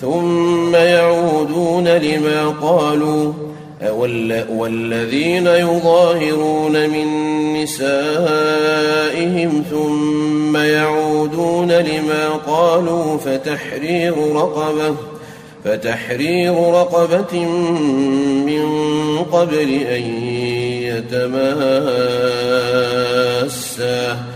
ثم يعودون لما قالوا والذين يظاهرون من نسائهم ثم يعودون لما قالوا فتحرير رقبة فتحرير رقبة من قبل أن يتماسا.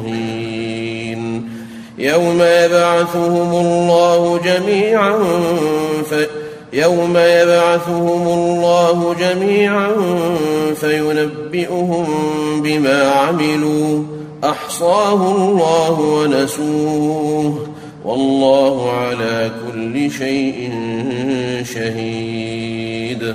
مهين يوم يبعثهم الله جميعا ف يوم يبعثهم الله جميعا فينبئهم بما عملوا. أحصاه الله ونسوه. والله على كل شيء شهيد.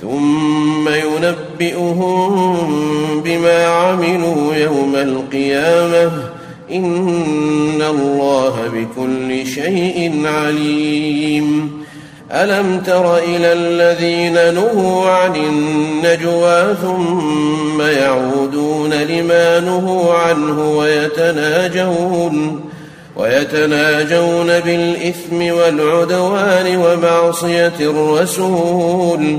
ثم ينبئهم بما عملوا يوم القيامة. إن الله بكل شيء عليم. ألم تر إلى الذين نهوا عن النجوى ثم يعودون لما نهوا عنه ويتناجون ويتناجون بالإثم والعدوان ومعصية الرسول.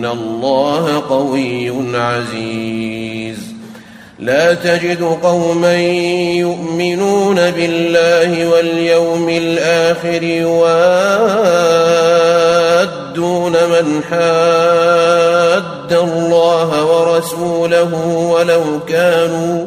ان الله قوي عزيز. لا تجد قوما يؤمنون بالله واليوم الآخر يوادون من حاد الله ورسوله ولو كانوا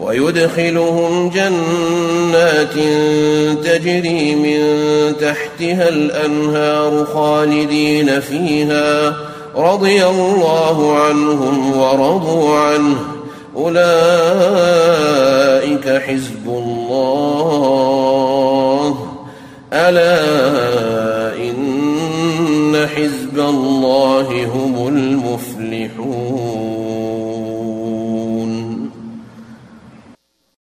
ويدخلهم جنات تجري من تحتها الأنهار خالدين فيها رضي الله عنهم ورضوا عنه. أولئك حزب الله. ألا إن حزب الله هم المفلحون.